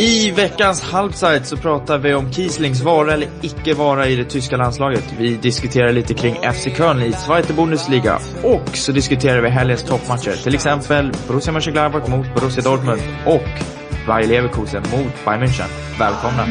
I veckans Halbzeit så pratar vi om Kieslings vara eller icke vara i det tyska landslaget. Vi diskuterar lite kring FC Köln i Zweite Bundesliga. Och så diskuterar vi helgens toppmatcher. Till exempel Borussia Mönchengladbach mot Borussia Dortmund och Bayer Leverkusen mot Bayern München. Välkomna!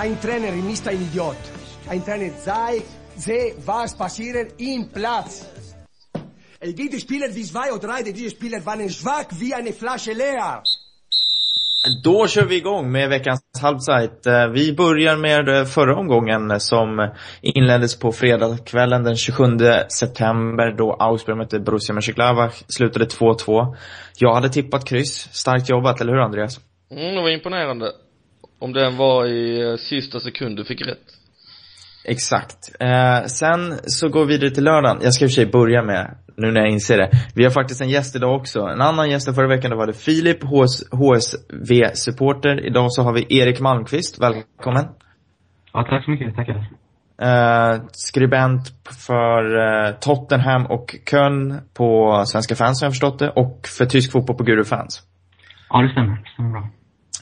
Ein Trainer ist ein Idiot. Ein Trainer sei, sehe, was passiert im Platz. Es gibt Spieler wie zwei oder drei, diese Spieler waren schwach wie eine Flasche leer. Då kör vi igång med veckans halvsajt. Eh, Vi börjar med eh, förra omgången som inleddes på fredagskvällen den 27 september då Augsburg mötte Borussia Mönchengladbach. Slutade 2-2. Jag hade tippat kryss. Starkt jobbat, eller hur Andreas? Mm, det var imponerande. Om den var i eh, sista sekund du fick rätt. Exakt. Eh, sen så går vi vidare till lördagen. Jag ska i och för sig börja med, nu när jag inser det. Vi har faktiskt en gäst idag också. En annan gäst än förra veckan, då var det Filip, HS, HSV-supporter. Idag så har vi Erik Malmqvist. Välkommen. Ja, tack så mycket. Tackar. Eh, skribent för eh, Tottenham och Köln på Svenska fans har jag förstått det. Och för tysk fotboll på Guru fans. Ja, det stämmer. Det stämmer bra.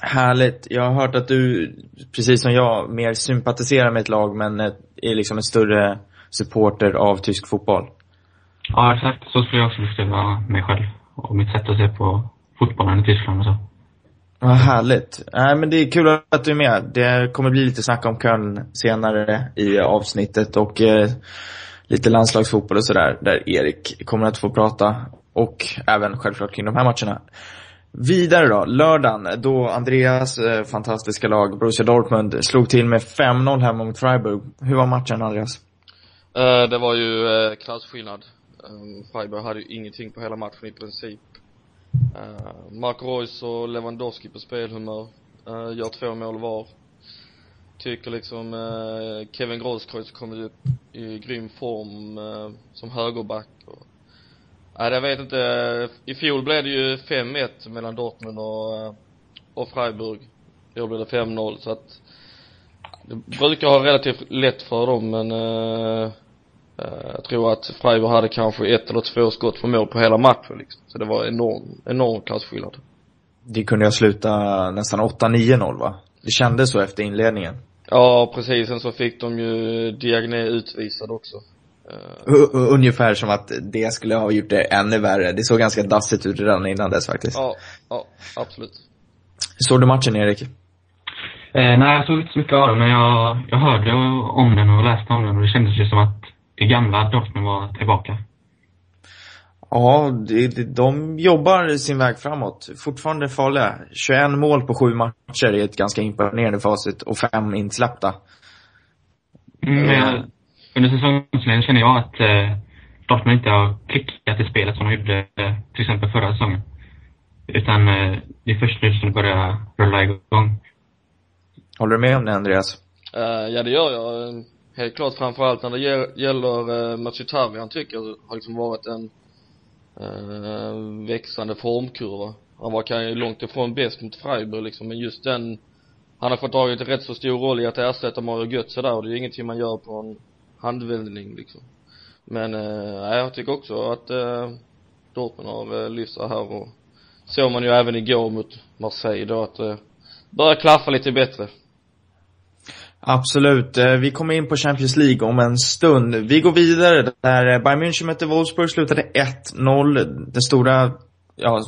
Härligt. Jag har hört att du, precis som jag, mer sympatiserar med ett lag men eh, är liksom en större supporter av tysk fotboll. Ja, exakt. Så skulle jag också beskriva mig själv och mitt sätt att se på fotbollen i Tyskland och så. Vad härligt. Nej men det är kul att du är med. Det kommer bli lite snack om Köln senare i avsnittet och eh, lite landslagsfotboll och sådär, där Erik kommer att få prata. Och även självklart kring de här matcherna. Vidare då, lördagen, då Andreas eh, fantastiska lag, Borussia Dortmund, slog till med 5-0 hemma mot Freiburg. Hur var matchen Andreas? Eh, det var ju eh, klasskillnad. Eh, Freiburg hade ju ingenting på hela matchen i princip. Marco Mark Reus och Lewandowski på spelhumör. Eh, gör två mål var. Tycker liksom Kevin Grosskreutz kommer upp i grym form som högerback och Nej, jag vet inte. I fjol blev det ju 5-1 mellan Dortmund och, eh, och Freiburg. I år blev det 5-0 så att det brukar ha relativt lätt för dem men uh, uh, jag tror att Freiburg hade kanske ett eller två skott för mål på hela matchen liksom. Så det var enorm, enorm klasskillnad. Det kunde jag sluta nästan 8-9-0 va? Det kändes så efter inledningen. Ja, precis. Sen så fick de ju Diagne utvisad också. U- ungefär som att det skulle ha gjort det ännu värre. Det såg ganska dassigt ut redan innan dess faktiskt. Ja, ja, absolut. Såg du matchen Erik? Eh, nej, jag såg inte så mycket av det, men jag, jag hörde om den och läste om den och det kändes ju som att det gamla Dortmund var tillbaka. Ja, det, de jobbar sin väg framåt. Fortfarande farliga. 21 mål på sju matcher är ett ganska imponerande facit och fem insläppta. Mm, men under säsongsinledningen känner jag att eh, Dortmund inte har klickat i spelet som de gjorde eh, till exempel förra säsongen. Utan eh, det är först nu som det börjar rulla igång. Håller du med om det Andreas? Uh, ja det gör jag. Helt klart framförallt när det gäller, uh, Machitavian tycker jag har liksom varit en uh, växande formkurva. Han var kanske långt ifrån bäst mot Freiburg liksom, men just den han har fått tagit en rätt så stor roll i att ersätta Mario Götze där och det är ingenting man gör på en handvändning liksom. Men eh, jag tycker också att eh, Dortmund har eh, lyft sig här och såg man ju även igår mot Marseille då att eh, börjar klaffa lite bättre. Absolut. Eh, vi kommer in på Champions League om en stund. Vi går vidare där eh, Bayern München mötte Wolfsburg, slutade 1-0. Den stora, ja,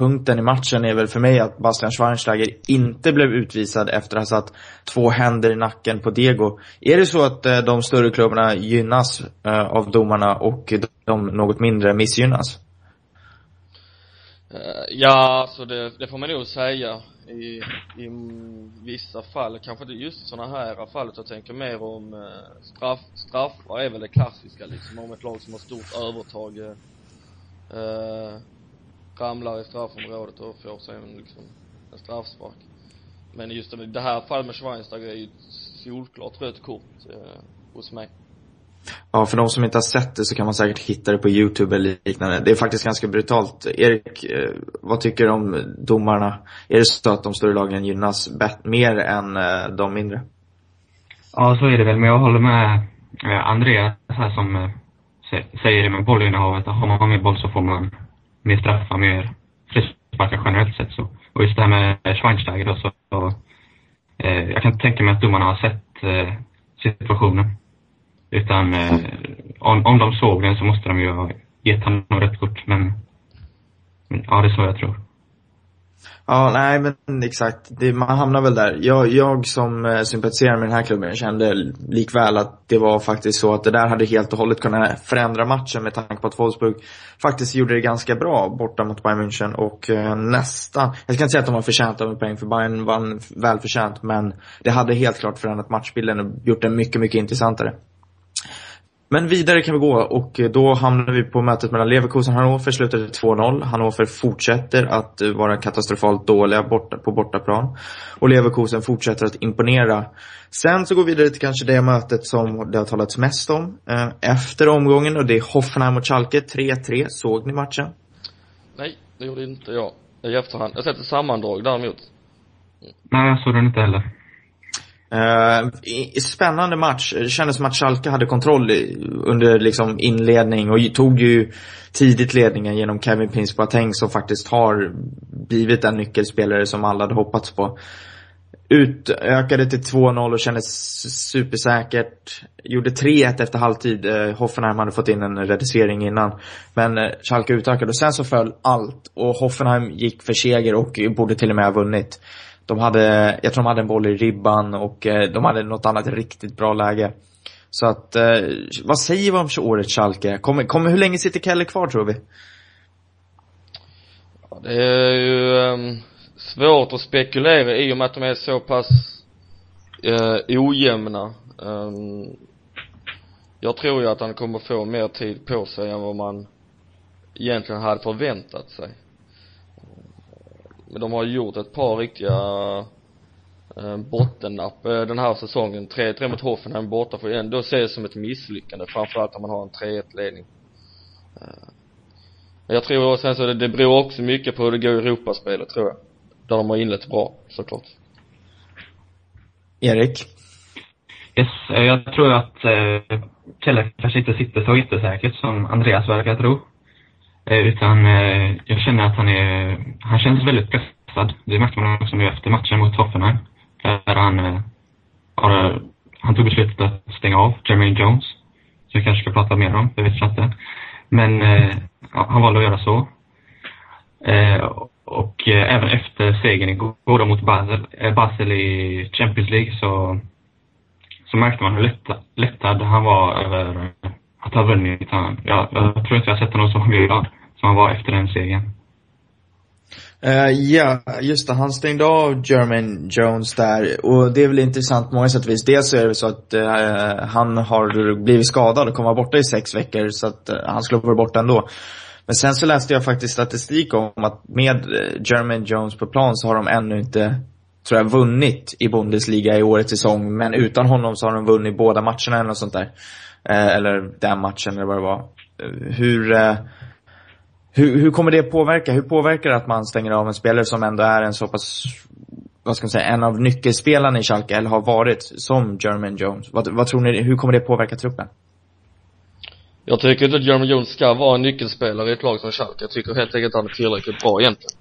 punkten i matchen är väl för mig att Bastian Schweinsteiger inte blev utvisad efter att ha satt två händer i nacken på Diego. Är det så att eh, de större klubbarna gynnas eh, av domarna och de något mindre missgynnas? Eh, ja, alltså det, det får man nog säga i, i vissa fall, kanske inte just sådana här fall, jag tänker mer om eh, straff, straffar är väl det klassiska liksom, om ett lag som har stort övertag eh, ramlar i straffområdet och får sig en, liksom, en straffspark. Men just det, det här fallet med Schweinsteiger är ju ett solklart rött kort eh, hos mig. Ja, för de som inte har sett det så kan man säkert hitta det på YouTube eller liknande. Det är faktiskt ganska brutalt. Erik, eh, vad tycker du om domarna? Är det så att de större lagen gynnas mer än eh, de mindre? Ja, så är det väl. Men jag håller med eh, Andreas här som säger det med bollinnehavet. Har man mer boll så får man mer straffar, mer frisparkar generellt sett. Så. Och just det här med Schweinsteiger då, så, så eh, jag kan inte tänka mig att domarna har sett eh, situationen. Utan eh, om, om de såg den så måste de ju ha gett honom rätt kort. Men, men ja, det är så jag tror. Ja, nej men exakt. Det, man hamnar väl där. Jag, jag som eh, sympatiserar med den här klubben kände likväl att det var faktiskt så att det där hade helt och hållet kunnat förändra matchen med tanke på att Wolfsburg faktiskt gjorde det ganska bra borta mot Bayern München och eh, nästan, jag ska inte säga att de var förtjänta av en poäng för Bayern vann välförtjänt men det hade helt klart förändrat matchbilden och gjort den mycket, mycket intressantare. Men vidare kan vi gå och då hamnar vi på mötet mellan Leverkusen och Hannover, slutade 2-0. Hannover fortsätter att vara katastrofalt dåliga borta, på bortaplan. Och Leverkusen fortsätter att imponera. Sen så går vi vidare till kanske det mötet som det har talats mest om eh, efter omgången och det är Hoffenheim mot Schalke, 3-3. Såg ni matchen? Nej, det gjorde inte jag. I efterhand. Jag har sett ett sammandrag däremot. Nej, jag såg den inte heller. Uh, spännande match. Det kändes som att Schalke hade kontroll under liksom inledning och tog ju tidigt ledningen genom Kevin Prince Boateng som faktiskt har blivit den nyckelspelare som alla hade hoppats på. Utökade till 2-0 och kändes supersäkert. Gjorde 3-1 efter halvtid. Uh, Hoffenheim hade fått in en reducering innan. Men uh, Schalke utökade och sen så föll allt och Hoffenheim gick för seger och borde till och med ha vunnit. De hade, jag tror de hade en boll i ribban och eh, de hade något annat riktigt bra läge. Så att, eh, vad säger vi om årets Schalke? Kommer, kommer, hur länge sitter Kelle kvar tror vi? Ja, det är ju um, svårt att spekulera i och med att de är så pass uh, ojämna. Um, jag tror ju att han kommer få mer tid på sig än vad man egentligen hade förväntat sig. Men de har gjort ett par riktiga eh, bottennapp eh, den här säsongen. 3-3 mot Hoffenheim borta får ju ändå ses som ett misslyckande, framförallt om man har en 3-1 ledning. Eh, men jag tror sen så det, det beror också mycket på hur det går i Europaspelet tror jag. Där de har inlett bra, såklart. Erik? Yes, jag tror att eh, Kelle kanske inte sitter så jättesäkert som Andreas verkar tro. Eh, utan eh, jag känner att han är, han känns väldigt pressad. Det märkte man också nu efter matchen mot Hoffenheim. Där han eh, har, han tog beslutet att stänga av Jermaine Jones. Som jag kanske ska prata mer om, det vet jag inte. Men ja, han valde att göra så. Och även efter segern igår mot Basel, Basel i Champions League så, så märkte man hur lättad, lättad han var över att ha vunnit. Han, jag tror inte jag har sett honom så glad som han var efter den segern. Uh, ja, just det. Han stängde av German Jones där. Och det är väl intressant på många sätt och vis. Dels så är det så att uh, han har blivit skadad och kommer vara borta i sex veckor. Så att uh, han skulle vara borta ändå. Men sen så läste jag faktiskt statistik om att med German Jones på plan så har de ännu inte, tror jag, vunnit i Bundesliga i årets säsong. Men utan honom så har de vunnit båda matcherna eller något sånt där. eller den matchen eller vad det var. hur hur, hur kommer det påverka? Hur påverkar det att man stänger av en spelare som ändå är en så pass, vad ska man säga, en av nyckelspelarna i Schalke, eller har varit, som German Jones? Vad, vad tror ni, hur kommer det påverka truppen? Jag tycker inte att German Jones ska vara en nyckelspelare i ett lag som Schalke. Jag tycker helt enkelt att han är tillräckligt bra egentligen.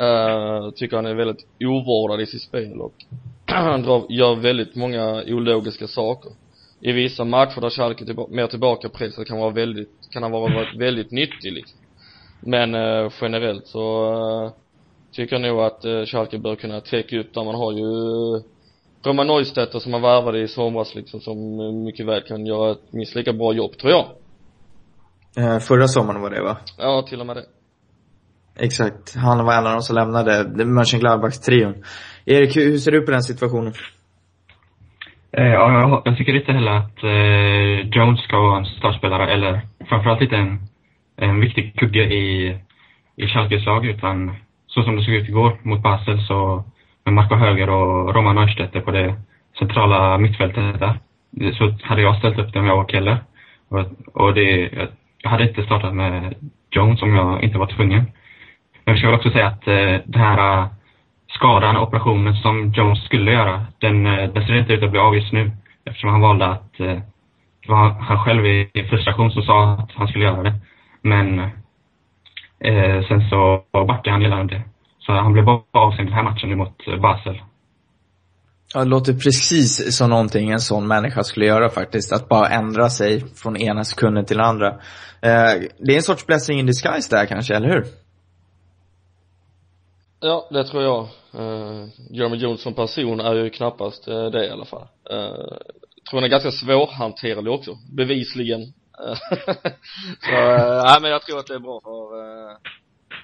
Uh, tycker han är väldigt ovårdad i sitt spel och han drar, gör väldigt många ologiska saker. I vissa matcher där Schalke tillba mer tillbaka press kan vara väldigt, kan han vara väldigt nyttig liksom. Men eh, generellt så eh, tycker jag nog att eh, Schalke bör kunna täcka upp där. Man har ju eh, Roman Neustetter som man värvade i somras liksom som eh, mycket väl kan göra ett minst lika bra jobb tror jag. Eh, förra sommaren var det va? Ja, till och med det. Exakt. Han var en av de som lämnade Mönchengladbachs-trion. Erik, hur ser du på den situationen? Eh, ja, jag tycker inte heller att eh, Jones ska vara en startspelare eller framförallt inte en en viktig kugge i, i Schalkes lag utan så som det såg ut igår mot Basel så med Marco Höger och Roman Neustetter på det centrala mittfältet där. Så hade jag ställt upp det om jag var Kelle. Och, och det, jag hade inte startat med Jones om jag inte var tvungen. Men jag ska väl också säga att eh, den här eh, skadan, operationen som Jones skulle göra, den, eh, den ser inte ut att bli av just nu. Eftersom han valde att, eh, det var han själv i frustration som sa att han skulle göra det. Men eh, sen så backade han gällande det. Så han blev bara avstängd den här matchen mot Basel. Ja, det låter precis som någonting en sån människa skulle göra faktiskt. Att bara ändra sig från ena sekunden till andra. Eh, det är en sorts blessing in disguise där kanske, eller hur? Ja, det tror jag. Uh, Jeremy Jones som person är ju knappast uh, det i alla fall. Uh, tror han är ganska svårhanterlig också, bevisligen. Så, eh, nej men jag tror att det är bra för, eh,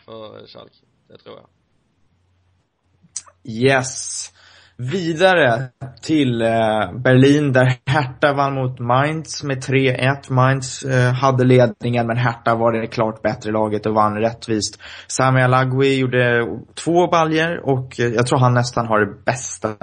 för Schalke. Det tror jag. Yes. Vidare till eh, Berlin där Hertha vann mot Mainz med 3-1. Mainz hade ledningen men Hertha var det klart bättre laget och vann rättvist. Sami Alagui gjorde två baljer och jag tror han nästan har det bästa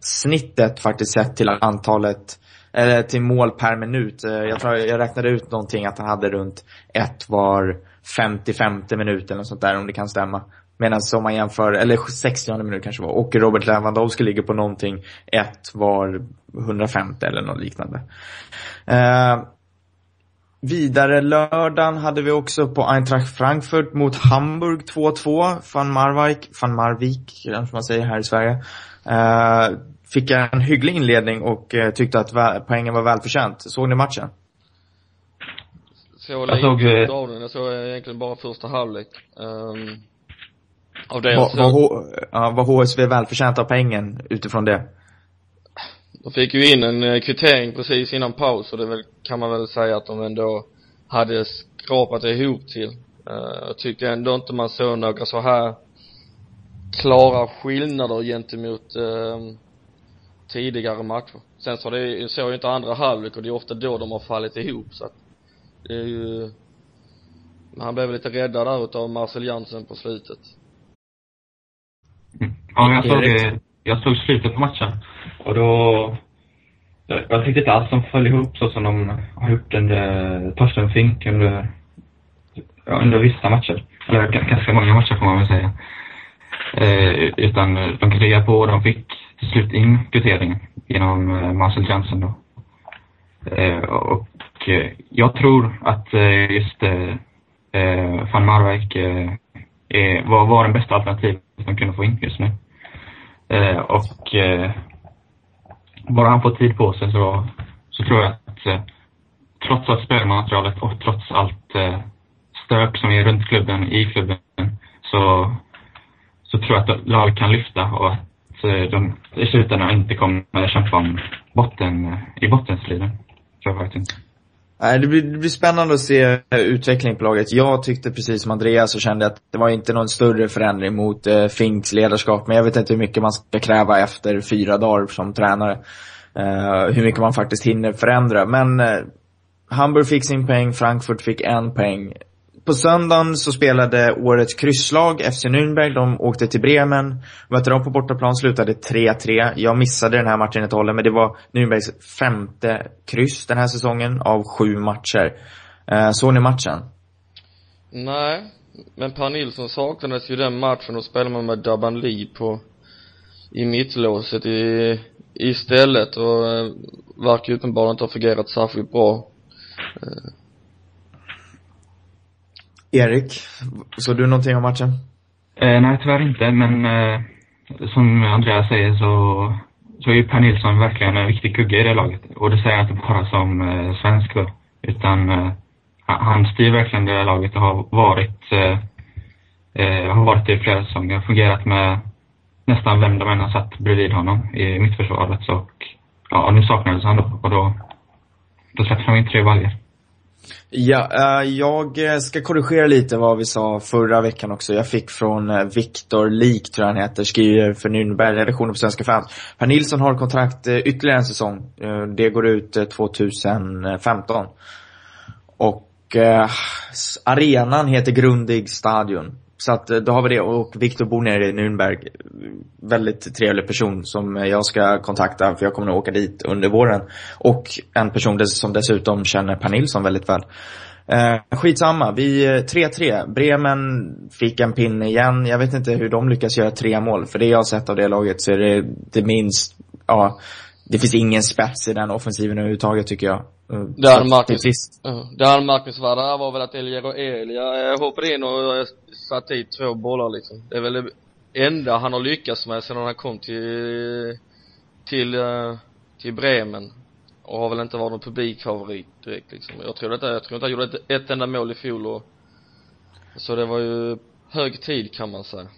snittet faktiskt sett till antalet eller till mål per minut. Eh, jag tror jag räknade ut någonting att han hade runt ett var 50-50 minut eller något sånt där om det kan stämma. Medan om man jämför, eller 60 minut kanske var, och Robert Lewandowski ligger på någonting, ett var 150 eller något liknande. Eh, vidare lördagen hade vi också på Eintracht Frankfurt mot Hamburg 2-2. Van Marwijk, van Marvik kanske man säger här i Sverige. Eh, fick en hygglig inledning och eh, tyckte att poängen var välförtjänt. Såg ni matchen? Så jag såg, jag, jag såg egentligen bara första halvlek. Um av det var, var, ja, var HSV välförtjänta av pengen utifrån det? De fick ju in en eh, kvittering precis innan paus och det väl, kan man väl säga att de ändå hade skrapat ihop till. Uh, jag tyckte ändå inte man såg några så här klara skillnader gentemot uh, tidigare matcher. Sen så det, såg ju inte andra halvlek och det är ofta då de har fallit ihop så att det är ju han blev lite räddad där utav Marcel Jansen på slutet. Ja, jag såg, det, jag såg slutet på matchen. Och då... Jag, tyckte inte alls de föll ihop så som de har gjort under Torsten Fink under, ja, under vissa matcher. Eller ganska många matcher får man väl säga. Eh, utan de krigade på de fick till slut in kvitteringen genom eh, Marcel Jansen då. Eh, och eh, jag tror att just van Marwijk var, var den bästa alternativet de kunde få in just nu. Och bara han får tid på sig så, så tror jag att trots allt spelmaterialet och trots allt stök som är runt klubben, i klubben, så, så tror jag att lag kan lyfta och att de i slutändan inte kommer kämpa om botten, i bottenstriden. Tror jag faktiskt inte. Nej, det blir, det blir spännande att se utveckling på laget. Jag tyckte precis som Andreas och kände att det var inte någon större förändring mot eh, Finks ledarskap. Men jag vet inte hur mycket man ska kräva efter fyra dagar som tränare. Eh, hur mycket man faktiskt hinner förändra. Men eh, Hamburg fick sin poäng, Frankfurt fick en poäng på söndagen så spelade årets krysslag, FC Nürnberg. De åkte till Bremen. Mötte dem på bortaplan, slutade 3-3. Jag missade den här matchen helt och hållet, men det var Nürnbergs femte kryss den här säsongen av sju matcher. Eh, såg ni matchen? Nej, men Per Nilsson saknades ju den matchen och spelade man med Daban Lee på i mittlåset i, istället och eh, verkar verkar uppenbarligen inte ha fungerat särskilt bra. Eh, Erik, såg du någonting om matchen? Eh, nej, tyvärr inte, men eh, som Andreas säger så, så är ju Per Nilsson verkligen en viktig kugge i det laget. Och det säger jag inte bara som eh, svensk då, utan eh, han styr verkligen det laget och har varit, eh, eh, har varit det i flera säsonger. Fungerat med nästan vem de än har satt bredvid honom i mittförsvaret. Och, ja, nu saknades han då och då, då släppte de in tre baljor. Ja, eh, jag eh, ska korrigera lite vad vi sa förra veckan också. Jag fick från eh, Viktor Lik, tror jag han heter, skriver för Nürnberg, redaktionen på Svenska fans. Per Nilsson har kontrakt ytterligare en säsong. det går ut 2015. Och arenan heter Grundig Stadion. Så att eh, då har vi det och Viktor bor nere i Nürnberg. Väldigt trevlig person som jag ska kontakta för jag kommer att åka dit under våren. Och en person som dessutom känner Per Nilsson väldigt väl. Eh, skitsamma, vi eh, 3-3. Bremen fick en pinne igen. Jag vet inte hur de lyckas göra tre mål. För det jag har sett av det laget så är det det minst, ja, det finns ingen spets i den offensiven överhuvudtaget tycker jag. Det anmärkningsvärda var väl att Elger och Elia hoppade in och satte i två bollar liksom. Det är väl det enda han har lyckats med sedan han kom till, till, eh, till Bremen. Och har väl inte varit någon publikfavorit direkt liksom. Jag tror detta, jag tror inte han gjorde ett, ett enda mål i fjol och så det var ju hög tid kan man säga.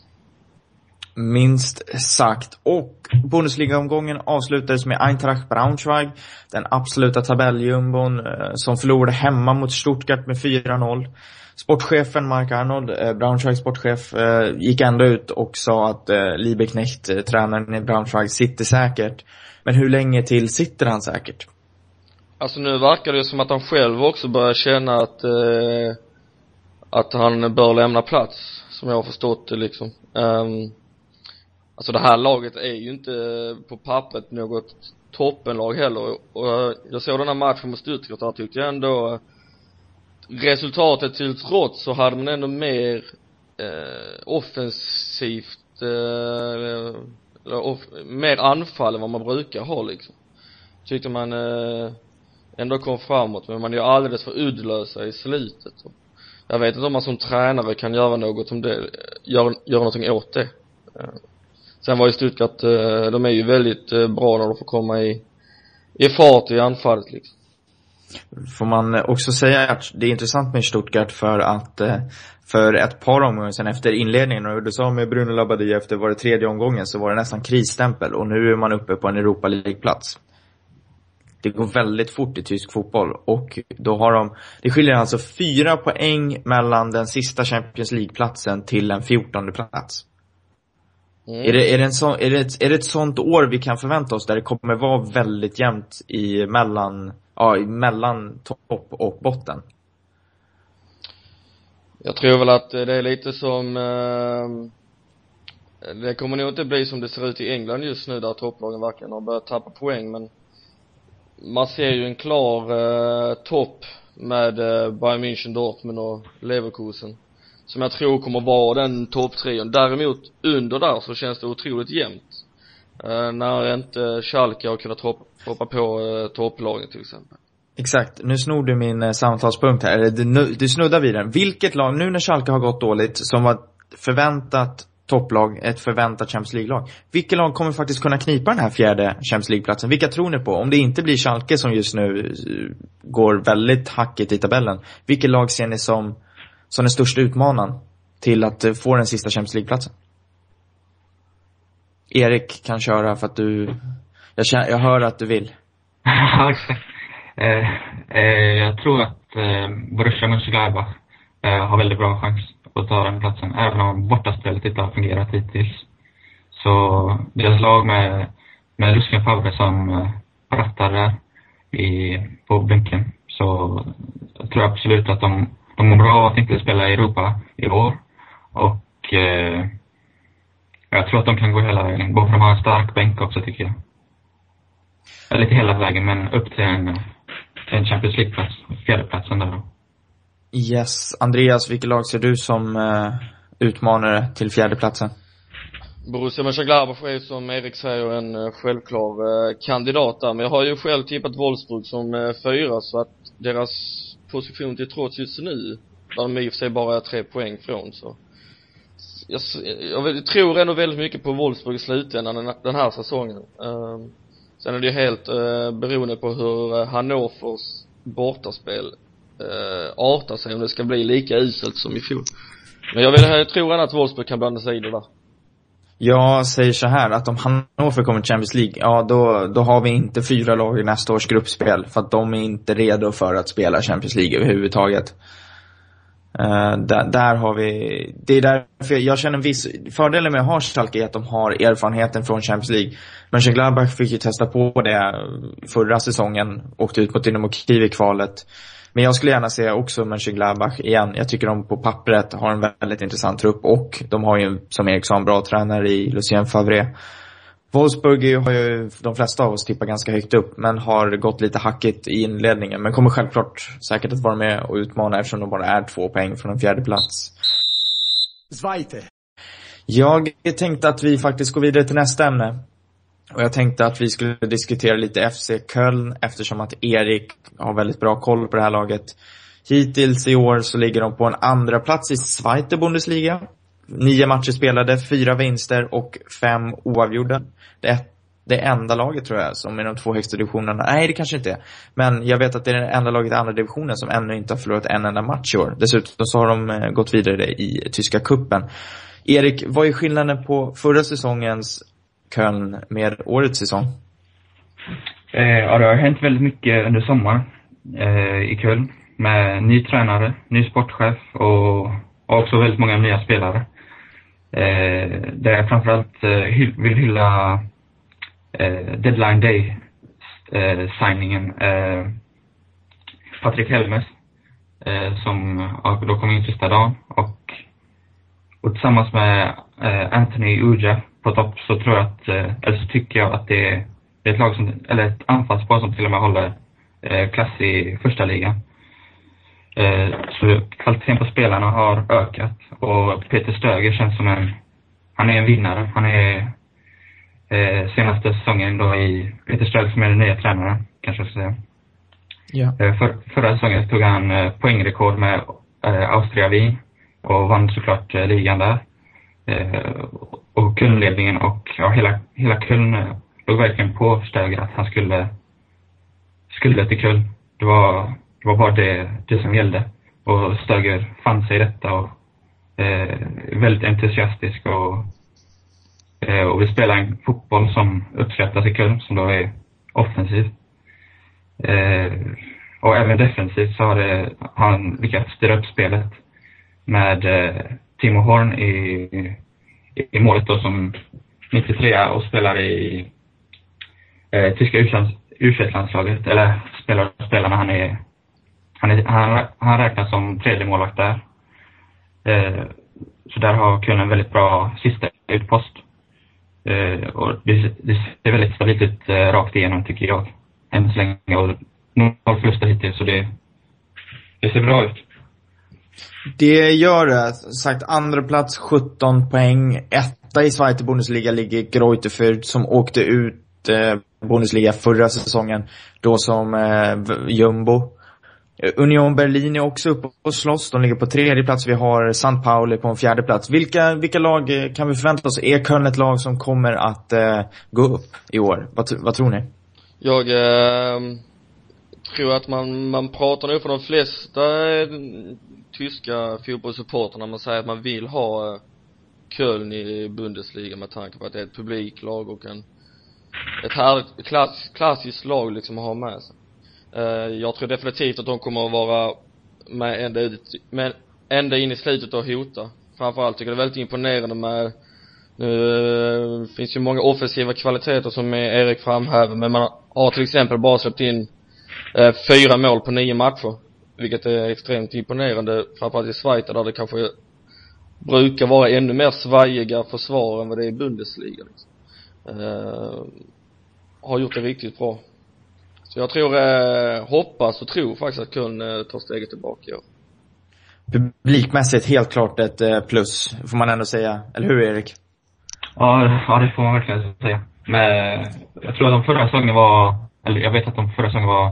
Minst sagt. Och Bundesliga-omgången avslutades med Eintracht Braunschweig, den absoluta tabelljumbon, eh, som förlorade hemma mot Stuttgart med 4-0. Sportchefen Mark Arnold, eh, Braunschweigs sportchef, eh, gick ändå ut och sa att eh, Liebeknecht, eh, tränaren i Braunschweig, sitter säkert. Men hur länge till sitter han säkert? Alltså nu verkar det som att han själv också börjar känna att, eh, att han bör lämna plats, som jag har förstått det liksom. Um, alltså det här laget är ju inte eh, på pappret något toppenlag heller. Och eh, jag såg den här matchen mot Stuttgart där tyckte jag ändå eh, resultatet till trots så hade man ändå mer eh, offensivt eh, eller off, mer anfall än vad man brukar ha liksom. Tyckte man eh, ändå kom framåt men man är ju alldeles för uddlösa i slutet. Jag vet inte om man som tränare kan göra något om det, göra, göra någonting åt det. Eh, sen var ju Stuttgart, eh, de är ju väldigt eh, bra när de får komma i i fart i anfallet liksom Får man också säga att det är intressant med Stuttgart för att eh, för ett par omgångar sen efter inledningen och du sa med Bruno Labbadia efter var det tredje omgången så var det nästan krisstämpel och nu är man uppe på en Europa League-plats det går väldigt fort i tysk fotboll och då har de, det skiljer alltså fyra poäng mellan den sista Champions League-platsen till en fjortonde plats. Mm. Är, det, är, det en så, är, det, är det ett sånt år vi kan förvänta oss där det kommer vara väldigt jämnt i mellan, ja, mellan topp och botten? Jag tror väl att det är lite som eh, det kommer nog inte bli som det ser ut i England just nu där topplagen verkligen har börjat tappa poäng men man ser ju en klar eh, topp med eh, Bayern München, Dortmund och Leverkusen som jag tror kommer vara den topptrion. Däremot under där så känns det otroligt jämnt. Eh, när inte Schalke har kunnat hoppa, hoppa på eh, topplagen till exempel. Exakt. Nu snor du min eh, samtalspunkt här. Du, du snuddar vid den. Vilket lag, nu när Schalke har gått dåligt, som var förväntat topplag, ett förväntat Champions League-lag. Vilka lag kommer faktiskt kunna knipa den här fjärde Champions League-platsen? Vilka tror ni på? Om det inte blir Schalke som just nu eh, går väldigt hackigt i tabellen. vilket lag ser ni som, som den största utmanaren till att eh, få den sista Champions League-platsen? Erik kan köra för att du, jag, känner, jag hör att du vill. eh, eh, jag tror att eh, Borussia Mönchengladbach eh, har väldigt bra chans att ta den platsen, även om bortaspelet inte har fungerat hittills. Så deras lag med, med Lucien Favre som eh, rattar där i, på bänken, så jag tror absolut att de, de mår bra av att inte spela i Europa i år. Och eh, jag tror att de kan gå hela vägen, bara för att de har en stark bänk också tycker jag. Eller inte hela vägen, men upp till en, till en Champions League-plats, fjärdeplatsen där då. Yes. Andreas, vilket lag ser du som uh, utmanare till fjärdeplatsen? Borussia Mönchengladbach är som Erik säger en uh, självklar uh, kandidat där, men jag har ju själv tippat Wolfsburg som uh, fyra så att deras position till trots just nu, där de i och för sig bara är tre poäng från så jag, jag, jag tror ändå väldigt mycket på Wolfsburg i slutändan den, här säsongen. Uh, sen är det ju helt uh, beroende på hur eh, Hannovers bortaspel eh, artar sig om det ska bli lika uselt som i fjol. Men jag, vill, jag tror ändå att Wolfsburg kan blanda sig i det där. Jag säger så här att om Hannover kommer till Champions League, ja då, då har vi inte fyra lag i nästa års gruppspel. För att de är inte redo för att spela Champions League överhuvudtaget. Uh, där, där, har vi, det är därför jag, jag känner en viss, fördelen med att ha Schalke är att de har erfarenheten från Champions League. Men Gladbach fick ju testa på det förra säsongen, åkte ut mot Dynamo Kiev i kvalet men jag skulle gärna se också Mönchengladbach igen. Jag tycker de på pappret har en väldigt intressant trupp och de har ju, som Erik sa, en bra tränare i Lucien Favre. Wolfsburg har ju de flesta av oss tippat ganska högt upp, men har gått lite hackigt i inledningen. Men kommer självklart säkert att vara med och utmana eftersom de bara är två poäng från en fjärde plats. Zweite. Jag tänkte att vi faktiskt går vidare till nästa ämne. Och jag tänkte att vi skulle diskutera lite FC Köln eftersom att Erik har väldigt bra koll på det här laget. Hittills i år så ligger de på en andra plats i Zweite Bundesliga. Nio matcher spelade, fyra vinster och fem oavgjorda. Det är det enda laget tror jag som i de två högsta divisionerna, nej det kanske inte är. Men jag vet att det är det enda laget i andra divisionen som ännu inte har förlorat en enda match i år. Dessutom så har de eh, gått vidare i tyska kuppen. Erik, vad är skillnaden på förra säsongens Köln med årets säsong? Eh, ja, det har hänt väldigt mycket under sommaren eh, i Köln. Med ny tränare, ny sportchef och, och också väldigt många nya spelare. Eh, där jag framförallt eh, vill hylla eh, deadline Day-signingen eh, eh Patrik Helmes eh, som då kom in sista dagen och, och tillsammans med eh, Anthony Uja på topp så tror jag att, eh, eller så tycker jag att det är, ett lag som, eller ett anfallspar som till och med håller eh, klass i första ligan. Eh, så kvaliteten på spelarna har ökat och Peter Stöger känns som en, han är en vinnare. Han är senaste säsongen då i Peter Stöger som är den nya tränaren, kanske jag ska säga. Ja. För, förra säsongen tog han poängrekord med Austria Wien och vann såklart ligan där. Eh, och Kölnledningen och ja, hela, hela Köln eh, låg verkligen på Stöger att han skulle, skulle till Köln. Det var, det var bara det, det som gällde. Och Stöger fann sig i detta och eh, väldigt entusiastisk och, eh, och vill spela en fotboll som uppskattas i Köln, som då är offensiv. Eh, och även defensivt så har, eh, det, han lyckats styra upp spelet med eh, Timo Horn i, i målet då som 93 och spelar i eh, tyska u landslaget eller spelar, och spelar när han är, han, är, han, han räknas som tredje målvakt där. Eh, så där har Köln en väldigt bra sista utpost. Eh, och det, det ser väldigt stabilt ut eh, rakt igenom tycker jag. Än så länge och noll förluster hittills så det, det ser bra ut. Det gör det. Sagt andra plats 17 poäng. Etta i Zweite Bundesliga ligger Greuterfurt som åkte ut eh, Bundesliga förra säsongen. Då som eh, jumbo. Eh, Union Berlin är också uppe och slåss. De ligger på tredje plats. Vi har St. Pauli på en fjärde plats. Vilka, vilka lag eh, kan vi förvänta oss? Är Köln ett lag som kommer att eh, gå upp i år? Vad, vad tror ni? Jag eh, tror att man, man pratar nog för de flesta eh, tyska fotbollssupportrarna när man säger att man vill ha eh, Köln i Bundesliga med tanke på att det är ett publiklag och en ett härligt, klass, klassiskt lag liksom att ha med sig. Eh, jag tror definitivt att de kommer att vara med ända ut, med, ända in i slutet och hota. Framförallt tycker jag det är väldigt imponerande med nu eh, finns ju många offensiva kvaliteter som Erik framhäver men man har till exempel bara släppt in eh, fyra mål på nio matcher. Vilket är extremt imponerande, framförallt i Schweiz där det kanske brukar vara ännu mer svajiga försvar än vad det är i Bundesliga liksom. Uh, har gjort det riktigt bra. Så jag tror, eh, hoppas och tror faktiskt att Köln eh, tar steget tillbaka i år. Publikmässigt helt klart ett eh, plus, får man ändå säga. Eller hur Erik? Ja, ja det får man verkligen säga. Men jag tror att de förra säsongen var, eller jag vet att de förra säsongen var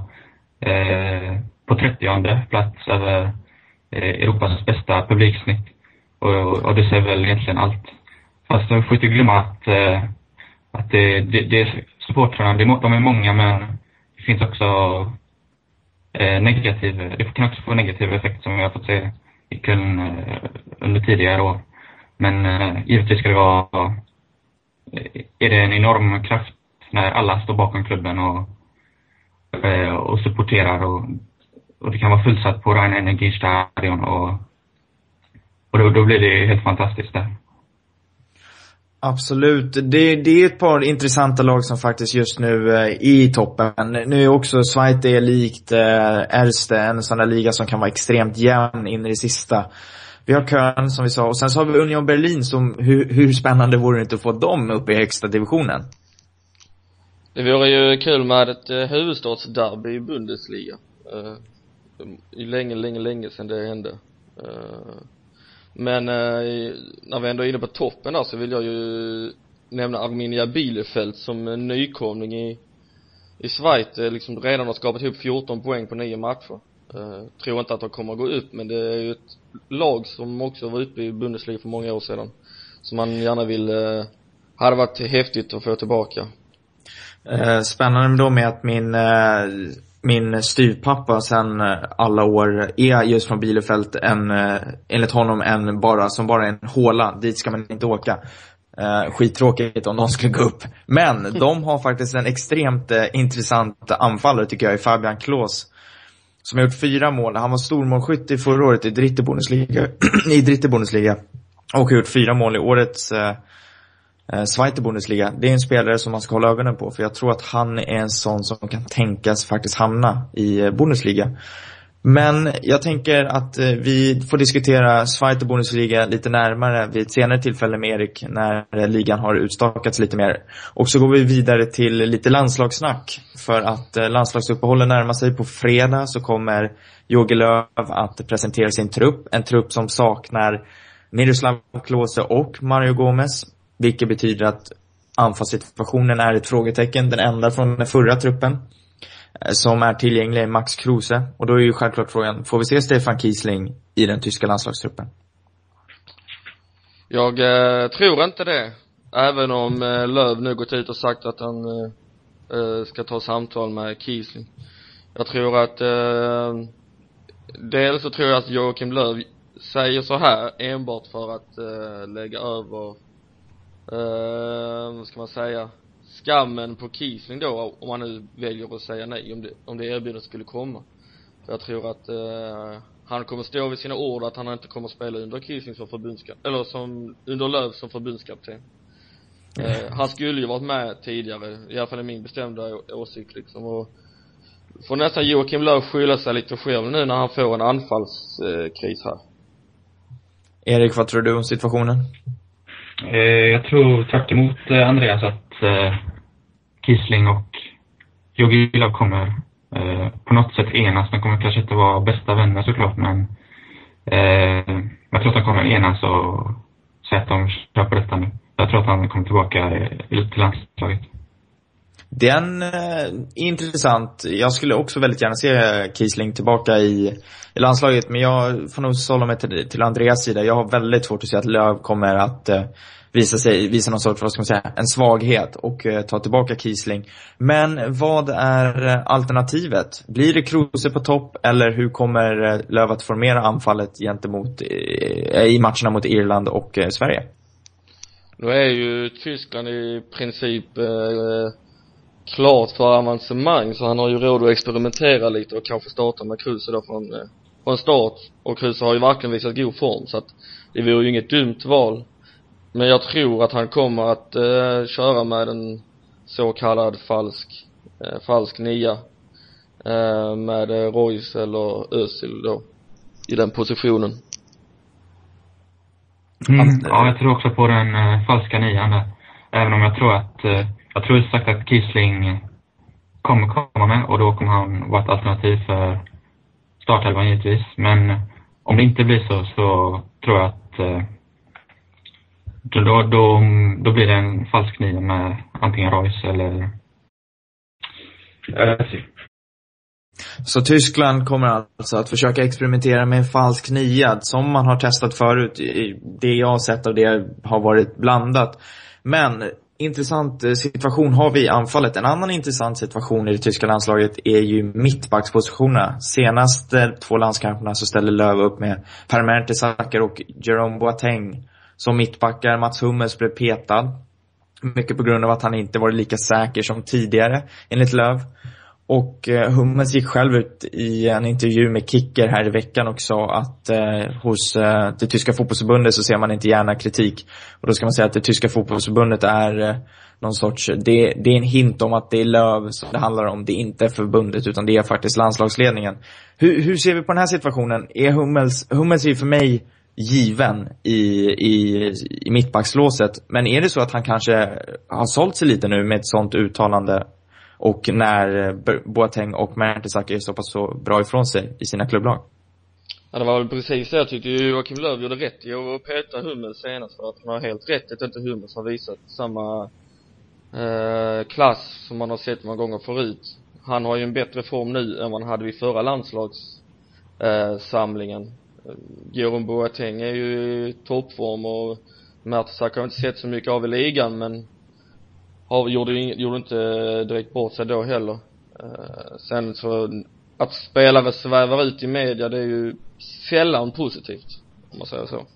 eh, på 30 plats över eh, Europas bästa publiksnitt. Och, och det säger väl egentligen allt. Fast vi får inte glömma att, eh, att det, det, det supportrarna, de är många men det finns också eh, negativ, det kan också få negativa effekter som vi har fått se i Köln under tidigare år. Men givetvis ska det vara, är det en enorm kraft när alla står bakom klubben och, och supporterar och, och det kan vara fullsatt på Rhein Energiestadion och, och då, då blir det helt fantastiskt där. Absolut. Det, det är ett par intressanta lag som faktiskt just nu är eh, i toppen. Nu är också Zweite likt eh, Erste en sån där liga som kan vara extremt jämn in i det sista. Vi har Köln som vi sa och sen så har vi Union Berlin som, hur, hur spännande vore det inte att få dem upp i högsta divisionen? Det vore ju kul med ett eh, huvudstadsderby i Bundesliga. Uh, länge, länge, länge sedan det hände. Eh, men eh, när vi ändå är inne på toppen där så vill jag ju nämna Arminia Bielefeld som en nykomling i i Schweiz liksom redan har skapat ihop 14 poäng på nio matcher. Uh, tror inte att de kommer att gå upp men det är ju ett lag som också var uppe i Bundesliga för många år sedan. Som man gärna vill, uh, hade varit häftigt att få tillbaka. Uh, spännande då med att min uh, min styvpappa sen eh, alla år är just från Bielefeld en, eh, enligt honom en bara, som bara en håla. Dit ska man inte åka. Eh, skittråkigt om de skulle gå upp. Men de har faktiskt en extremt eh, intressant anfallare tycker jag i Fabian Klos som har gjort fyra mål. Han var stormålskytt i förra året i Dritte Bundesliga, i Dritte Bundesliga. Och har gjort fyra mål i årets eh, Eh, Zweite Bundesliga. Det är en spelare som man ska hålla ögonen på, för jag tror att han är en sån som kan tänkas faktiskt hamna i eh, Bundesliga. Men jag tänker att eh, vi får diskutera Zweite Bundesliga lite närmare vid ett senare tillfälle med Erik när ligan har utstakats lite mer. Och så går vi vidare till lite landslagssnack. För att landslagsuppehållet närmar sig. På fredag så kommer Jogi Löw att presentera sin trupp. En trupp som saknar Miroslav Klose och Mario Gomez. Vilket betyder att anfallssituationen är ett frågetecken. Den enda från den förra truppen. Eh, som är tillgänglig är Max Kruse. Och då är ju självklart frågan, får vi se Stefan Kiesling i den tyska landslagstruppen? Jag eh, tror inte det. Även om eh, Löv nu gått ut och sagt att han eh, eh ska ta samtal med Kiesling. Jag tror att eh, dels så tror jag att Joakim Löv säger så här enbart för att eh, lägga över, eh, vad ska man säga, skammen på Kiesling då, om man nu väljer att säga nej, om det, om det erbjudandet skulle komma. För jag tror att eh, han kommer stå vid sina ord att han inte kommer spela under Kiesling som förbundskapten, eller som, under Löv som förbundskapten. Eh, han skulle ju varit med tidigare, i alla fall är min bestämda åsikt liksom och får nästan Joakim Löf skylla sig lite själv nu när han får en anfallskris här. Erik, vad tror du om situationen? Eh, jag tror tvärt emot eh, Andreas att eh, Kisling och Jogilov kommer eh, på något sätt enas. De kommer kanske inte vara bästa vänner såklart, men eh, jag tror att de kommer enas och säga att de kör på detta nu. Jag tror att han kommer tillbaka eh, till landslaget. Den är intressant. Jag skulle också väldigt gärna se Kiesling tillbaka i, i landslaget, men jag får nog sålla mig till, till Andreas sida. Jag har väldigt svårt att se att Löv kommer att eh, visa sig, visa någon sorts, vad ska man säga, en svaghet och eh, ta tillbaka Kiesling. Men vad är eh, alternativet? Blir det Kruse på topp eller hur kommer eh, Löv att formera anfallet gentemot, eh, i matcherna mot Irland och eh, Sverige? Nu är ju Tyskland i princip eh, klart för avancemang så han har ju råd att experimentera lite och kanske starta med Kruse då från, eh, från start och Kruse har ju verkligen visat god form så att det vore ju inget dumt val men jag tror att han kommer att eh, köra med en så kallad falsk, eh, falsk nia. Eh, med eh, Royce eller Özil då. I den positionen. Mm, ja, jag tror också på den eh, falska nian där. Även om jag tror att, eh, jag tror sagt att Kisling kommer komma med och då kommer han vara ett alternativ för startelvan givetvis. Men om det inte blir så, så tror jag att eh, då, då, då, då blir det en falsk nia med antingen Royce eller. Så Tyskland kommer alltså att försöka experimentera med en falsk nia som man har testat förut. Det jag har sett av det har varit blandat. Men intressant eh, situation har vi i anfallet. En annan intressant situation i det tyska landslaget är ju mittbackspositionerna. Senaste eh, två landskamperna så ställde Löv upp med Per Mertesacker och Jerome Boateng som mittbackar. Mats Hummels blev petad. Mycket på grund av att han inte varit lika säker som tidigare, enligt Löv. Och eh, Hummels gick själv ut i en intervju med Kicker här i veckan och sa att eh, hos eh, det tyska fotbollsförbundet så ser man inte gärna kritik. Och då ska man säga att det tyska fotbollsförbundet är eh, någon sorts, det, det är en hint om att det är Löv som det handlar om. Det är inte förbundet utan det är faktiskt landslagsledningen. Hur, hur ser vi på den här situationen? Är Hummels, Hummels är ju för mig given i, i, i mittbackslåset. Men är det så att han kanske har sålt sig lite nu med ett sånt uttalande och när eh, Boateng och Mertesacker är så pass så bra ifrån sig i sina klubblag. Ja det var väl precis det jag tyckte Joakim Löw gjorde rätt i att peta Hummels senast för att han har helt rätt att inte Hummels har visat samma eh, klass som man har sett många gånger förut. Han har ju en bättre form nu än vad han hade vid förra landslagssamlingen. Eh, Jerome Boateng är ju i toppform och Mertesacker har jag inte sett så mycket av i ligan men har, gjorde, gjorde inte direkt bort sig då heller. Uh, sen så, att spelare svävar ut i media, det är ju sällan positivt, om man säger så.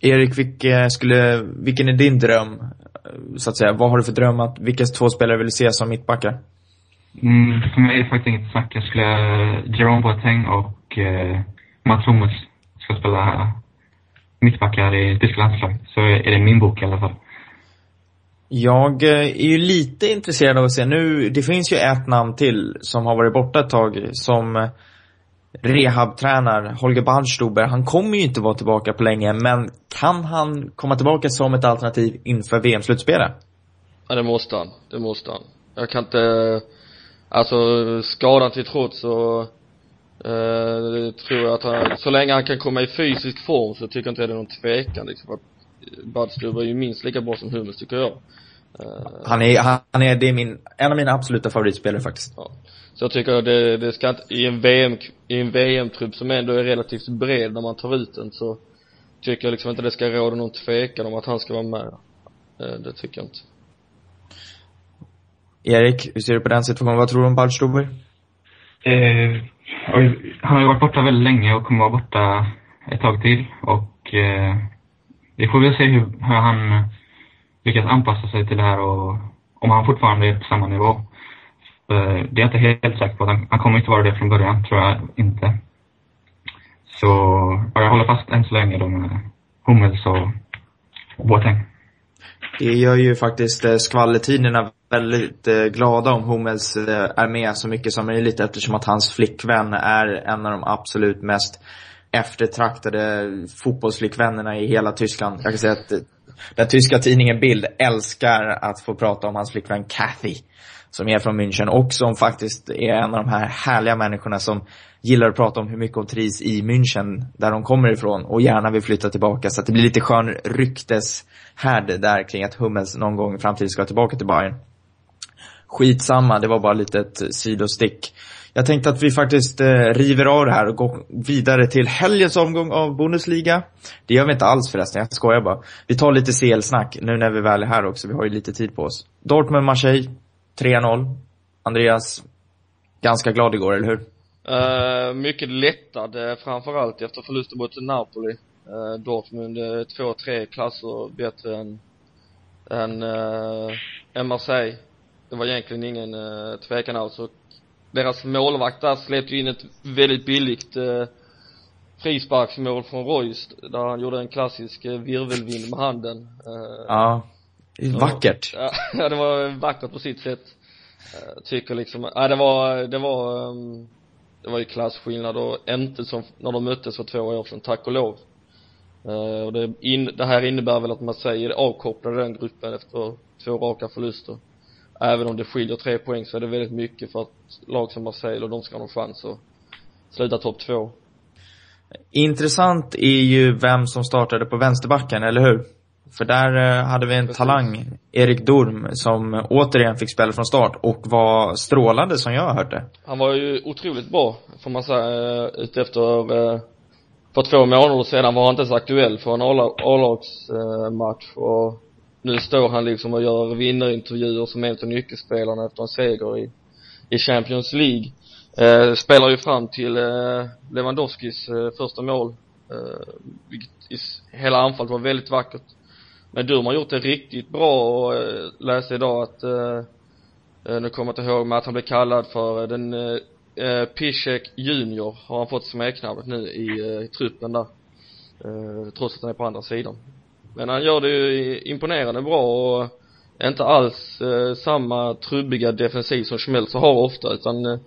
Erik, vilka skulle, vilken är din dröm, så att säga? Vad har du för dröm att, vilka två spelare vill du se som mittbackar? Mm, för mig är det faktiskt inget snack. Jag skulle, Jerome Boateng och eh, Mats Hummels ska spela mittbackar i tyska landslaget. Så är det min bok i alla fall. Jag eh, är ju lite intresserad av att se nu, det finns ju ett namn till som har varit borta ett tag som eh, rehabtränar, Holger Barnstuber. Han kommer ju inte vara tillbaka på länge, men kan han komma tillbaka som ett alternativ inför VM-slutspelet? Ja, det måste han. Det måste han. Jag kan inte, eh, alltså skadan till trots så eh, tror jag att han, så länge han kan komma i fysisk form så tycker jag inte det är någon tvekan liksom. Att Badstuber är ju minst lika bra som Hummels tycker jag. Uh, han är, han är, det är min, en av mina absoluta favoritspelare faktiskt. Ja. Så jag tycker det, det ska inte, i en VM, i en VM-trupp som ändå är relativt bred när man tar ut den så tycker jag liksom inte det ska råda någon tvekan om att han ska vara med. Uh, det tycker jag inte. Erik, hur ser du på den situationen? Vad tror du om Badstuber? Eh, han har ju varit borta väldigt länge och kommer vara borta ett tag till och eh, vi får väl se hur, hur han eh, lyckas anpassa sig till det här och om han fortfarande är på samma nivå. Eh, det är jag inte helt säker på. Han, han kommer inte vara det från början, tror jag inte. Så jag håller fast än så länge då med Hummels och Boateng. Det gör ju faktiskt eh, skvallertidningarna väldigt glada om Hummels är med så mycket som möjligt eftersom att hans flickvän är en av de absolut mest eftertraktade fotbollsflickvännerna i hela Tyskland. Jag kan säga att eh, den tyska tidningen Bild älskar att få prata om hans flickvän Kathy. Som är från München och som faktiskt är en av de här härliga människorna som gillar att prata om hur mycket hon trivs i München, där de kommer ifrån och gärna vill flytta tillbaka. Så att det blir lite skön rykteshärd där kring att Hummels någon gång i framtiden ska tillbaka till Bayern. Skitsamma, det var bara lite ett sidostick. Jag tänkte att vi faktiskt eh, river av det här och går vidare till helgens omgång av Bundesliga. Det gör vi inte alls förresten, jag skojar bara. Vi tar lite CL-snack nu när vi väl är här också, vi har ju lite tid på oss. Dortmund-Marseille, 3-0. Andreas, ganska glad igår, eller hur? Uh, mycket lättad, eh, framförallt efter förlusten mot Napoli. Uh, Dortmund uh, två, tre klasser bättre än, än, uh, än Marseille. Det var egentligen ingen uh, tvekan alls. Och deras målvakt där släppte in ett väldigt billigt eh, frisparksmål från Royce där han gjorde en klassisk eh, virvelvind med handen. Eh, ja. Vackert. Ja, ja, det var vackert på sitt sätt. Jag tycker liksom, ja det var, det var, um, det var ju klasskillnad och inte som när de möttes för två år sedan, tack och lov. Uh, och det, in, det här innebär väl att man säger avkopplade den gruppen efter två raka förluster även om det skiljer tre poäng så är det väldigt mycket för att lag som Marseille och de ska ha någon chans att sluta topp två. Intressant är ju vem som startade på vänsterbacken, eller hur? För där eh, hade vi en Precis. talang, Erik Durm, som återigen fick spela från start och var strålande som jag har hört det. Han var ju otroligt bra, får man säga, eh, utefter eh, för två månader sedan var han inte så aktuell för en A-lagsmatch och nu står han liksom och gör vinnarintervjuer som en av nyckelspelarna efter en seger i, i Champions League. Eh, spelar ju fram till eh, Lewandowskis eh, första mål. Eh, vilket i, hela anfallet var väldigt vackert. Men Durm har gjort det riktigt bra och eh, läste idag att eh, eh, nu kommer jag inte ihåg men att han blev kallad för eh, den eh, eh Piszek Junior har han fått smeknamnet nu i uh, truppen där. Eh, trots att han är på andra sidan. Men han gör det ju imponerande bra och inte alls eh, samma trubbiga defensiv som Schmelzer har ofta utan eh,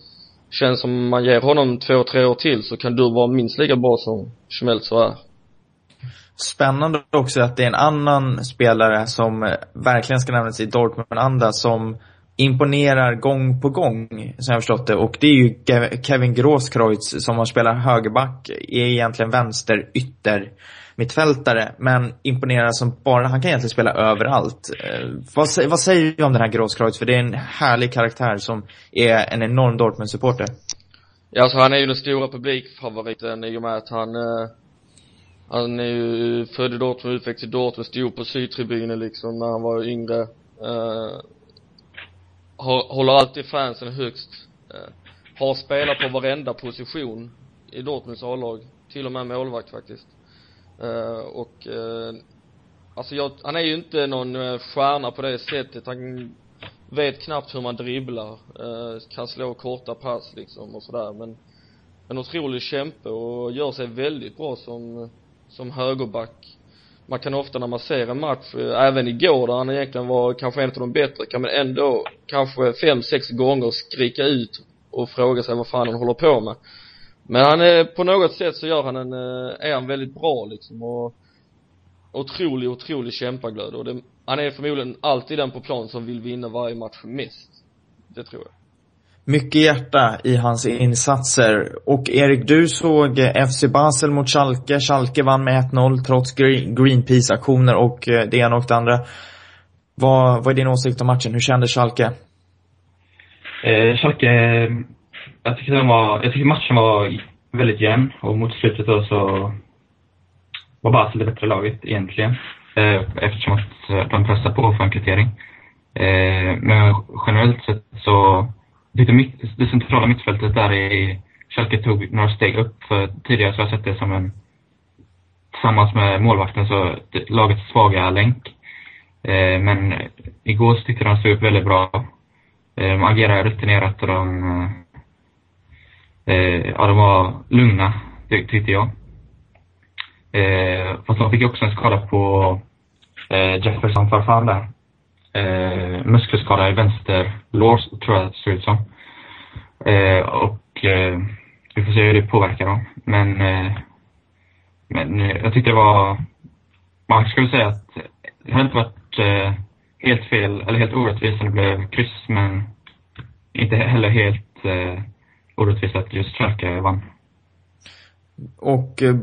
känns som man ger honom två, tre år till så kan du vara minst lika bra som Schmelzer är. Spännande också att det är en annan spelare som eh, verkligen ska nämnas i Dortmund-anda som imponerar gång på gång, som jag har förstått det. Och det är ju Kevin Grosskreutz som har spelat högerback, är egentligen vänster ytter mittfältare, men imponerar som bara, han kan egentligen spela överallt. Eh, vad, vad säger du om den här Grosskreutz? För det är en härlig karaktär som är en enorm Dortmund-supporter. Ja, alltså han är ju den stora publikfavoriten i och med att han eh, han är ju född i Dortmund, uppväxt i Dortmund, stod på sydtribunen liksom när han var yngre. Eh, håller alltid fansen högst. Eh, har spelat på varenda position i Dortmunds A-lag. Till och med målvakt faktiskt. Uh, och uh, alltså jag, han är ju inte någon eh, stjärna på det sättet. Han vet knappt hur man dribblar. Uh, kan slå korta pass liksom och sådär men en otrolig kämpe och gör sig väldigt bra som som högerback. Man kan ofta när man ser en match, även igår där han egentligen var kanske en av de bättre, kan man ändå kanske fem, sex gånger skrika ut och fråga sig vad fan han håller på med. Men han är, på något sätt så gör han en, eh, är han väldigt bra liksom och otrolig, otrolig kämpaglöd och det, han är förmodligen alltid den på plan som vill vinna varje match mest. Det tror jag mycket hjärta i hans insatser. Och Erik, du såg FC Basel mot Schalke. Schalke vann med 1-0 trots Greenpeace-aktioner och eh, det ena och det andra. Vad, vad är din åsikt om matchen? Hur kände Schalke? Eh, Schalke, jag tycker, den var, jag tycker matchen var väldigt jämn och mot slutet då så var Basel det bättre laget egentligen. Eh, eftersom att eh, de pressade på för en kvittering. Eh, men generellt sett så tyckte mitt, det centrala mittfältet där i Schalke tog några steg upp. För tidigare så har jag sett det som en, tillsammans med målvakten, så lagets svaga länk. Eh, men igår så tyckte jag de stod upp väldigt bra. Eh, de agerade rutinerat och de, eh, eh, ja, de var lugna, tyckte jag. Eh, fast de fick också en skada på eh, Jefferson Farfan där eh, muskelskada i vänster lår, tror jag det ser ut som. Eh, och eh, vi får se hur det påverkar dem. Men, eh, men eh, jag tyckte det var, man skulle säga att det hade inte varit eh, helt fel, eller helt orättvist om det blev kryss, men inte heller helt eh, orättvist att just Schalke vann. Och eh,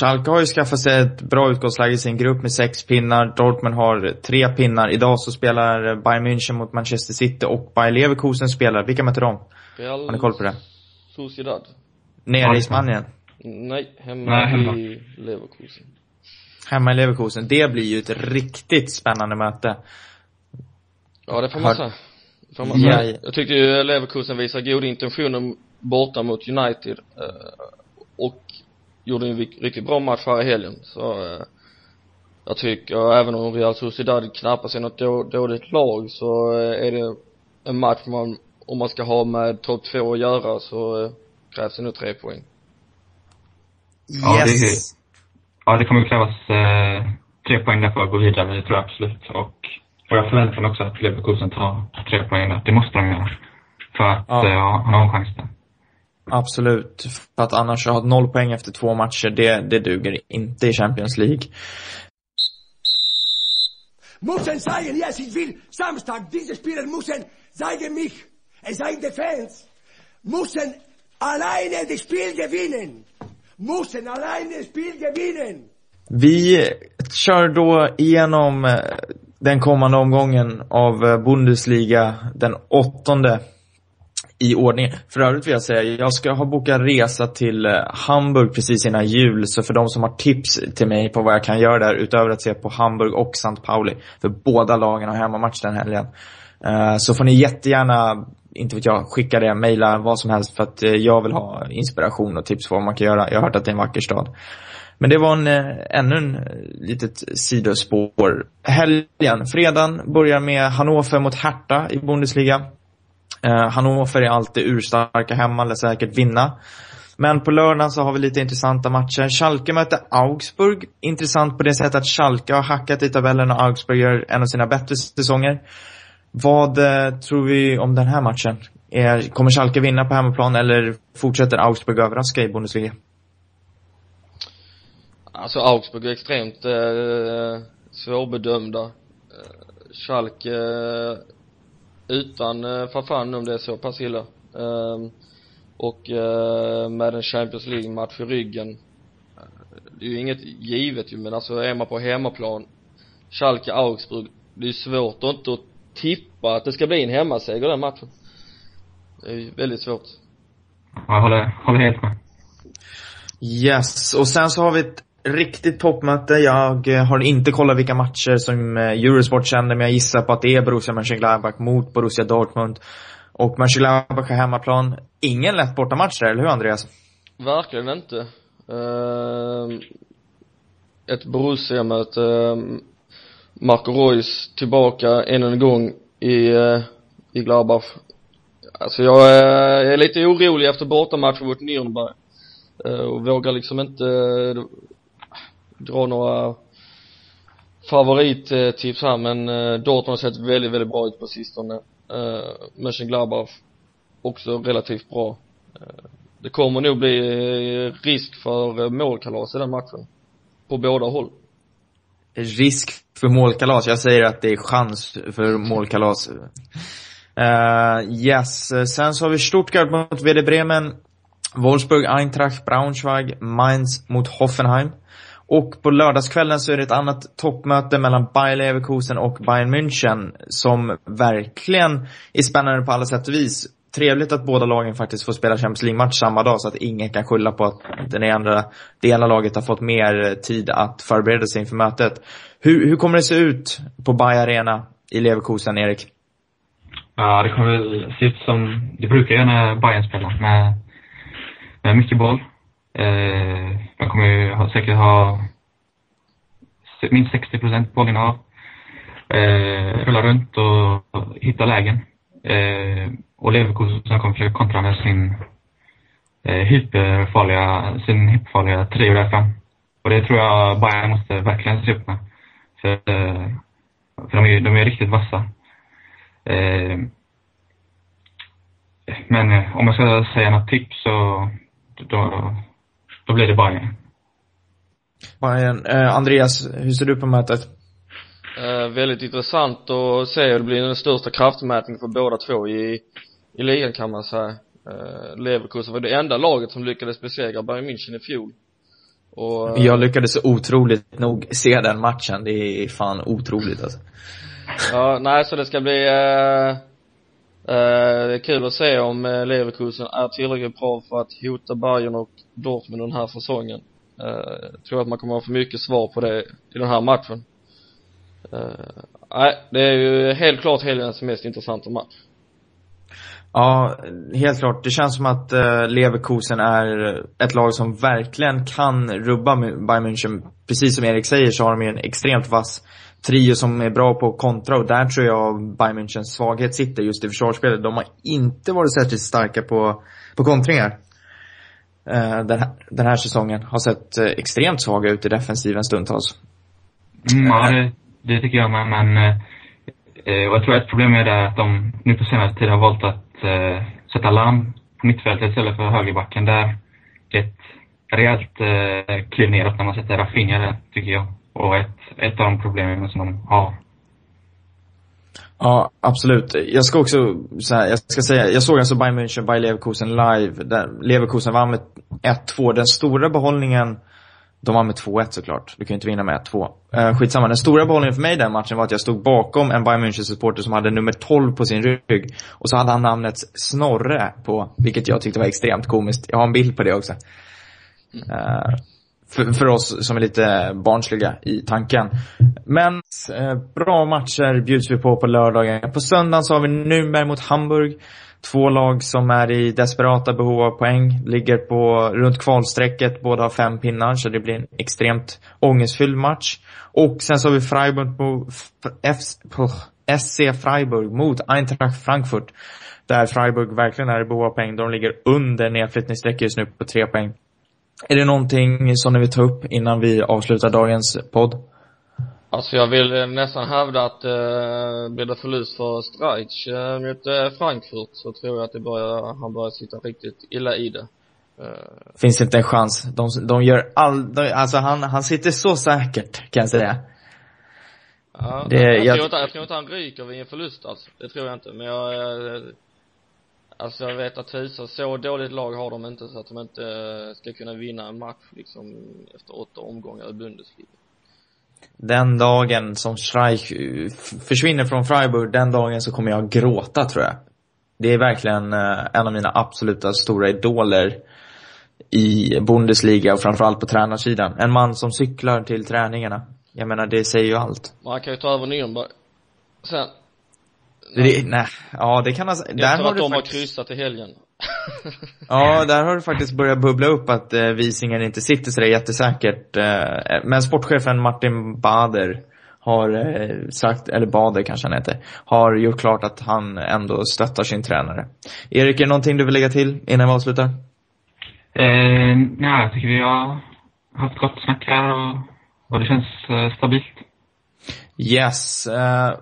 Schalke har ju skaffat sig ett bra utgångsläge i sin grupp med sex pinnar. Dortmund har tre pinnar. Idag så spelar Bayern München mot Manchester City och Bayer Leverkusen spelar. Vilka möter de? Real har ni koll på det? Sociedad. Nere i Spanien? Nej, hemma, Nej, hemma. i Leverkusen. Hemma i Leverkusen. Det blir ju ett riktigt spännande möte. Ja, det får man säga. Får man säga. Ja, Jag tyckte ju Leverkusen visade goda intentioner borta mot United. Eh, och gjorde en riktigt bra match förra helgen så eh, jag tycker även om Real Sociedad knappast är något då, dåligt lag så eh, är det en match man om man ska ha med topp två att göra så krävs det nog tre poäng yes. ja det, ja det kommer krävas eh, tre poäng där för att gå vidare det tror jag absolut och och jag förväntar mig också att Leverkusen tar tre poäng där. Det måste de göra. För att ja. eh, ha en chans där. Absolut. För att annars ha noll poäng efter två matcher, det, det duger inte i Champions League. Müssen zeigen, ja, sie will. Samstag, diese Spieler müssen zeigen mich. Es seien die Fans. Alleine das Spiel gewinnen. Müssen alleine das Spiel gewinnen. Vi kör då igenom eh, den kommande omgången av eh, Bundesliga, den åttonde i ordning. För övrigt vill jag säga, jag ska ha bokat resa till eh, Hamburg precis innan jul. Så för de som har tips till mig på vad jag kan göra där utöver att se på Hamburg och St. Pauli. För båda lagen har hemmamatch den helgen. Eh, så får ni jättegärna, inte vet jag, skicka det, mejla vad som helst för att eh, jag vill ha inspiration och tips på vad man kan göra. Jag har hört att det är en vacker stad. Men det var en, ännu en litet sidospår. Helgen, fredagen börjar med Hannover mot Hertha i Bundesliga. Eh, Hannover är alltid urstarka hemma, lär säkert vinna. Men på lördagen så har vi lite intressanta matcher. Schalke möter Augsburg. Intressant på det sättet att Schalke har hackat i tabellen och Augsburg gör en av sina bättre säsonger. Vad eh, tror vi om den här matchen? Är, kommer Schalke vinna på hemmaplan eller fortsätter Augsburg överraska i Bundesliga? Alltså Augsburg är extremt eh, svårbedömda. Eh, Schalke utan eh, Fafan om det är så pass illa. Eh, och eh, med en Champions League-match i ryggen. Eh, det är ju inget givet ju, men alltså är man på hemmaplan, Schalke, Augsburg, det är svårt att inte att tippa att det ska bli en hemmaseger den matchen. Det är ju väldigt svårt. Jag håller, håller helt med. Yes, och sen så har vi ett riktigt toppmöte. Jag eh, har inte kollat vilka matcher som eh, Eurosport kände, men jag gissar på att det är Borussia Mönchengladbach mot Borussia Dortmund. Och Mönchengladbach har hemmaplan. Ingen lätt bortamatch där, eller hur Andreas? Verkligen inte. Uh, ett Borussia-möte. Uh, ehm, Marco Reus tillbaka än en gång i, uh, i Gladbach. Alltså jag är, jag är lite orolig efter bortamatchen mot Nürnberg. Uh, och vågar liksom inte uh, dra några favorittips eh, här men eh, Dortmund har sett väldigt, väldigt bra ut på sistone. Eh, Mönchengladbach också relativt bra. Det kommer nog bli risk för målkalas i den matchen. På båda håll. Risk för målkalas? Jag säger att det är chans för målkalas. Uh, yes, sen så har vi Stuttgart mot VD Bremen. Wolfsburg, Eintracht, Braunschweig, Mainz mot Hoffenheim. Och på lördagskvällen så är det ett annat toppmöte mellan Bayer Leverkusen och Bayern München som verkligen är spännande på alla sätt och vis. Trevligt att båda lagen faktiskt får spela Champions League-match samma dag så att ingen kan skylla på att den andra det ena laget har fått mer tid att förbereda sig inför mötet. Hur, hur kommer det se ut på Bayer Arena i Leverkusen, Erik? Ja, det kommer väl se ut som det brukar göra när Bayern spelar med, med mycket boll. Eh, man kommer ju ha, säkert ha minst 60 procent bollinnehav. Eh, rulla runt och, hitta lägen. Eh, och Leverkusen kommer försöka kontra med sin eh, hyperfarliga, sin hyperfarliga trio där fram. Och det tror jag Bayern måste verkligen se upp med. För, eh, för de är, de är riktigt vassa. Eh, men om jag ska säga något tips så då, då blir det Bayern. Bayern. Eh, Andreas, hur ser du på mötet? Eh, väldigt intressant att se och det blir den största kraftmätningen för båda två i, i ligan kan man säga. Eh, Leverkusen var det enda laget som lyckades besegra Bayern München i fjol. Och, eh, jag lyckades så otroligt nog se den matchen. Det är fan otroligt alltså. Ja, nej så det ska bli eh, eh, Eh, det är kul att se om eh, Leverkusen är tillräckligt bra för att hota Bayern och Dortmund den här säsongen. Eh, jag tror att man kommer att få mycket svar på det i den här matchen. Nej, det är ju helt klart helgens mest intressanta match. Ja, helt klart. Det känns som att Leverkusen är ett lag som verkligen kan rubba Bayern München. Precis som Erik säger så har de ju en extremt vass trio som är bra på kontra och där tror jag Bayern Münchens svaghet sitter just i försvarsspelet. De har inte varit särskilt starka på, på kontringar. Eh, den, här, den här säsongen har sett eh, extremt svaga ut i defensiven stundtals. Mm, ja, det, det tycker jag med, men eh, eh jag tror ett problem är det att de nu på senaste tid har valt att eh, sätta larm på mittfältet istället för högerbacken. Där det är ett rejält eh, kliv neråt när man sätter Rafinha där, tycker jag. Och ett, ett av de problemen som de har. Ja, absolut. Jag ska också, så här, jag ska säga, jag såg alltså Bayern München, Bayer Leverkusen live. Där Leverkusen vann med 1-2. Den stora behållningen, de vann med 2-1 såklart. Du kan ju inte vinna med 1-2. Uh, skitsamma. Den stora behållningen för mig i den matchen var att jag stod bakom en Bayern München-supporter som hade nummer 12 på sin rygg. Och så hade han namnet Snorre på, vilket jag tyckte var extremt komiskt. Jag har en bild på det också. Uh, för, för, oss som är lite barnsliga i tanken. Men eh, bra matcher bjuds vi på på lördagen. På söndagen så har vi Nürnberg mot Hamburg. Två lag som är i desperata behov av poäng. Ligger på runt kvalstrecket. Båda har fem pinnar, så det blir en extremt ångestfylld match. Och sen så har vi Freiburg på, F, SC Freiburg mot Eintracht Frankfurt. Där Freiburg verkligen är i behov av poäng. De ligger under nedflyttningsstrecket just nu på tre poäng. Är det någonting som ni vill ta upp innan vi avslutar dagens podd? Alltså jag vill eh, nästan hävda att eh, blir det förlust för Streich eh, mot eh, Frankfurt så tror jag att det börjar, han börjar sitta riktigt illa i det. Eh, Finns inte en chans. De, de gör all, de, alltså han, han sitter så säkert kan jag säga. ja, Det- jag, jag- tror inte, jag tror inte han ryker vid en förlust alltså. Det tror jag inte. Men jag, eh, alltså jag vet att Husa, så dåligt lag har de inte så att de inte eh, ska kunna vinna en match liksom efter åtta omgångar i Bundesliga. Den dagen som Streich försvinner från Freiburg, den dagen så kommer jag gråta tror jag. Det är verkligen eh, en av mina absoluta stora idoler i Bundesliga och framförallt på tränarsidan. En man som cyklar till träningarna. Jag menar, det säger ju allt. Men han kan ju ta över Nürnberg. Sen. Det, nej, ja det kan alltså, där Efter har att du de har faktiskt, kryssat i helgen. ja där har du faktiskt börjat bubbla upp att eh, Visingen inte sitter sådär jättesäkert. Eh, men sportchefen Martin Bader har eh, sagt, eller Bader kanske han heter, har gjort klart att han ändå stöttar sin tränare. Erik, är det någonting du vill lägga till innan vi avslutar? Eh, nej, jag tycker vi har haft gott snack här och, och det känns eh, stabilt. Yes. Eh,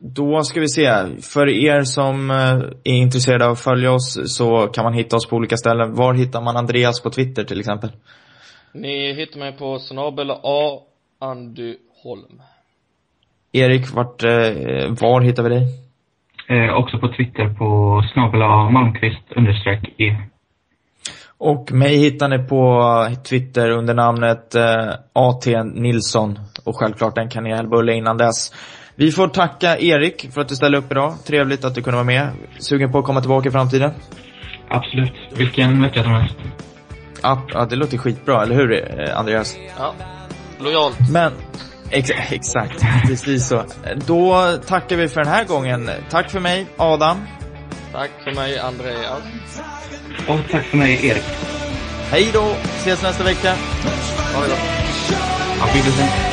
då ska vi se. För er som eh, är intresserade av att följa oss så kan man hitta oss på olika ställen. Var hittar man Andreas på Twitter till exempel? Ni hittar mig på snabel A Andy Holm. Erik, vart, eh, var hittar vi dig? Eh, också på Twitter på snabel Malmqvist understreck E. Och mig hittar ni på Twitter under namnet eh, AT Nilsson. Och självklart en kanelbulle innan dess. Vi får tacka Erik för att du ställde upp idag. Trevligt att du kunde vara med. Sugen på att komma tillbaka i framtiden? Absolut. Vilken vecka som helst. Ja, ja det låter skitbra, eller hur eh, Andreas? Ja. Lojalt. Men, ex exakt, precis så. Då tackar vi för den här gången. Tack för mig, Adam. Tack för mig Andreas. Och tack för mig, Erik. Hej då, ses nästa vecka. Ha det bra. Auf Wiedersehen.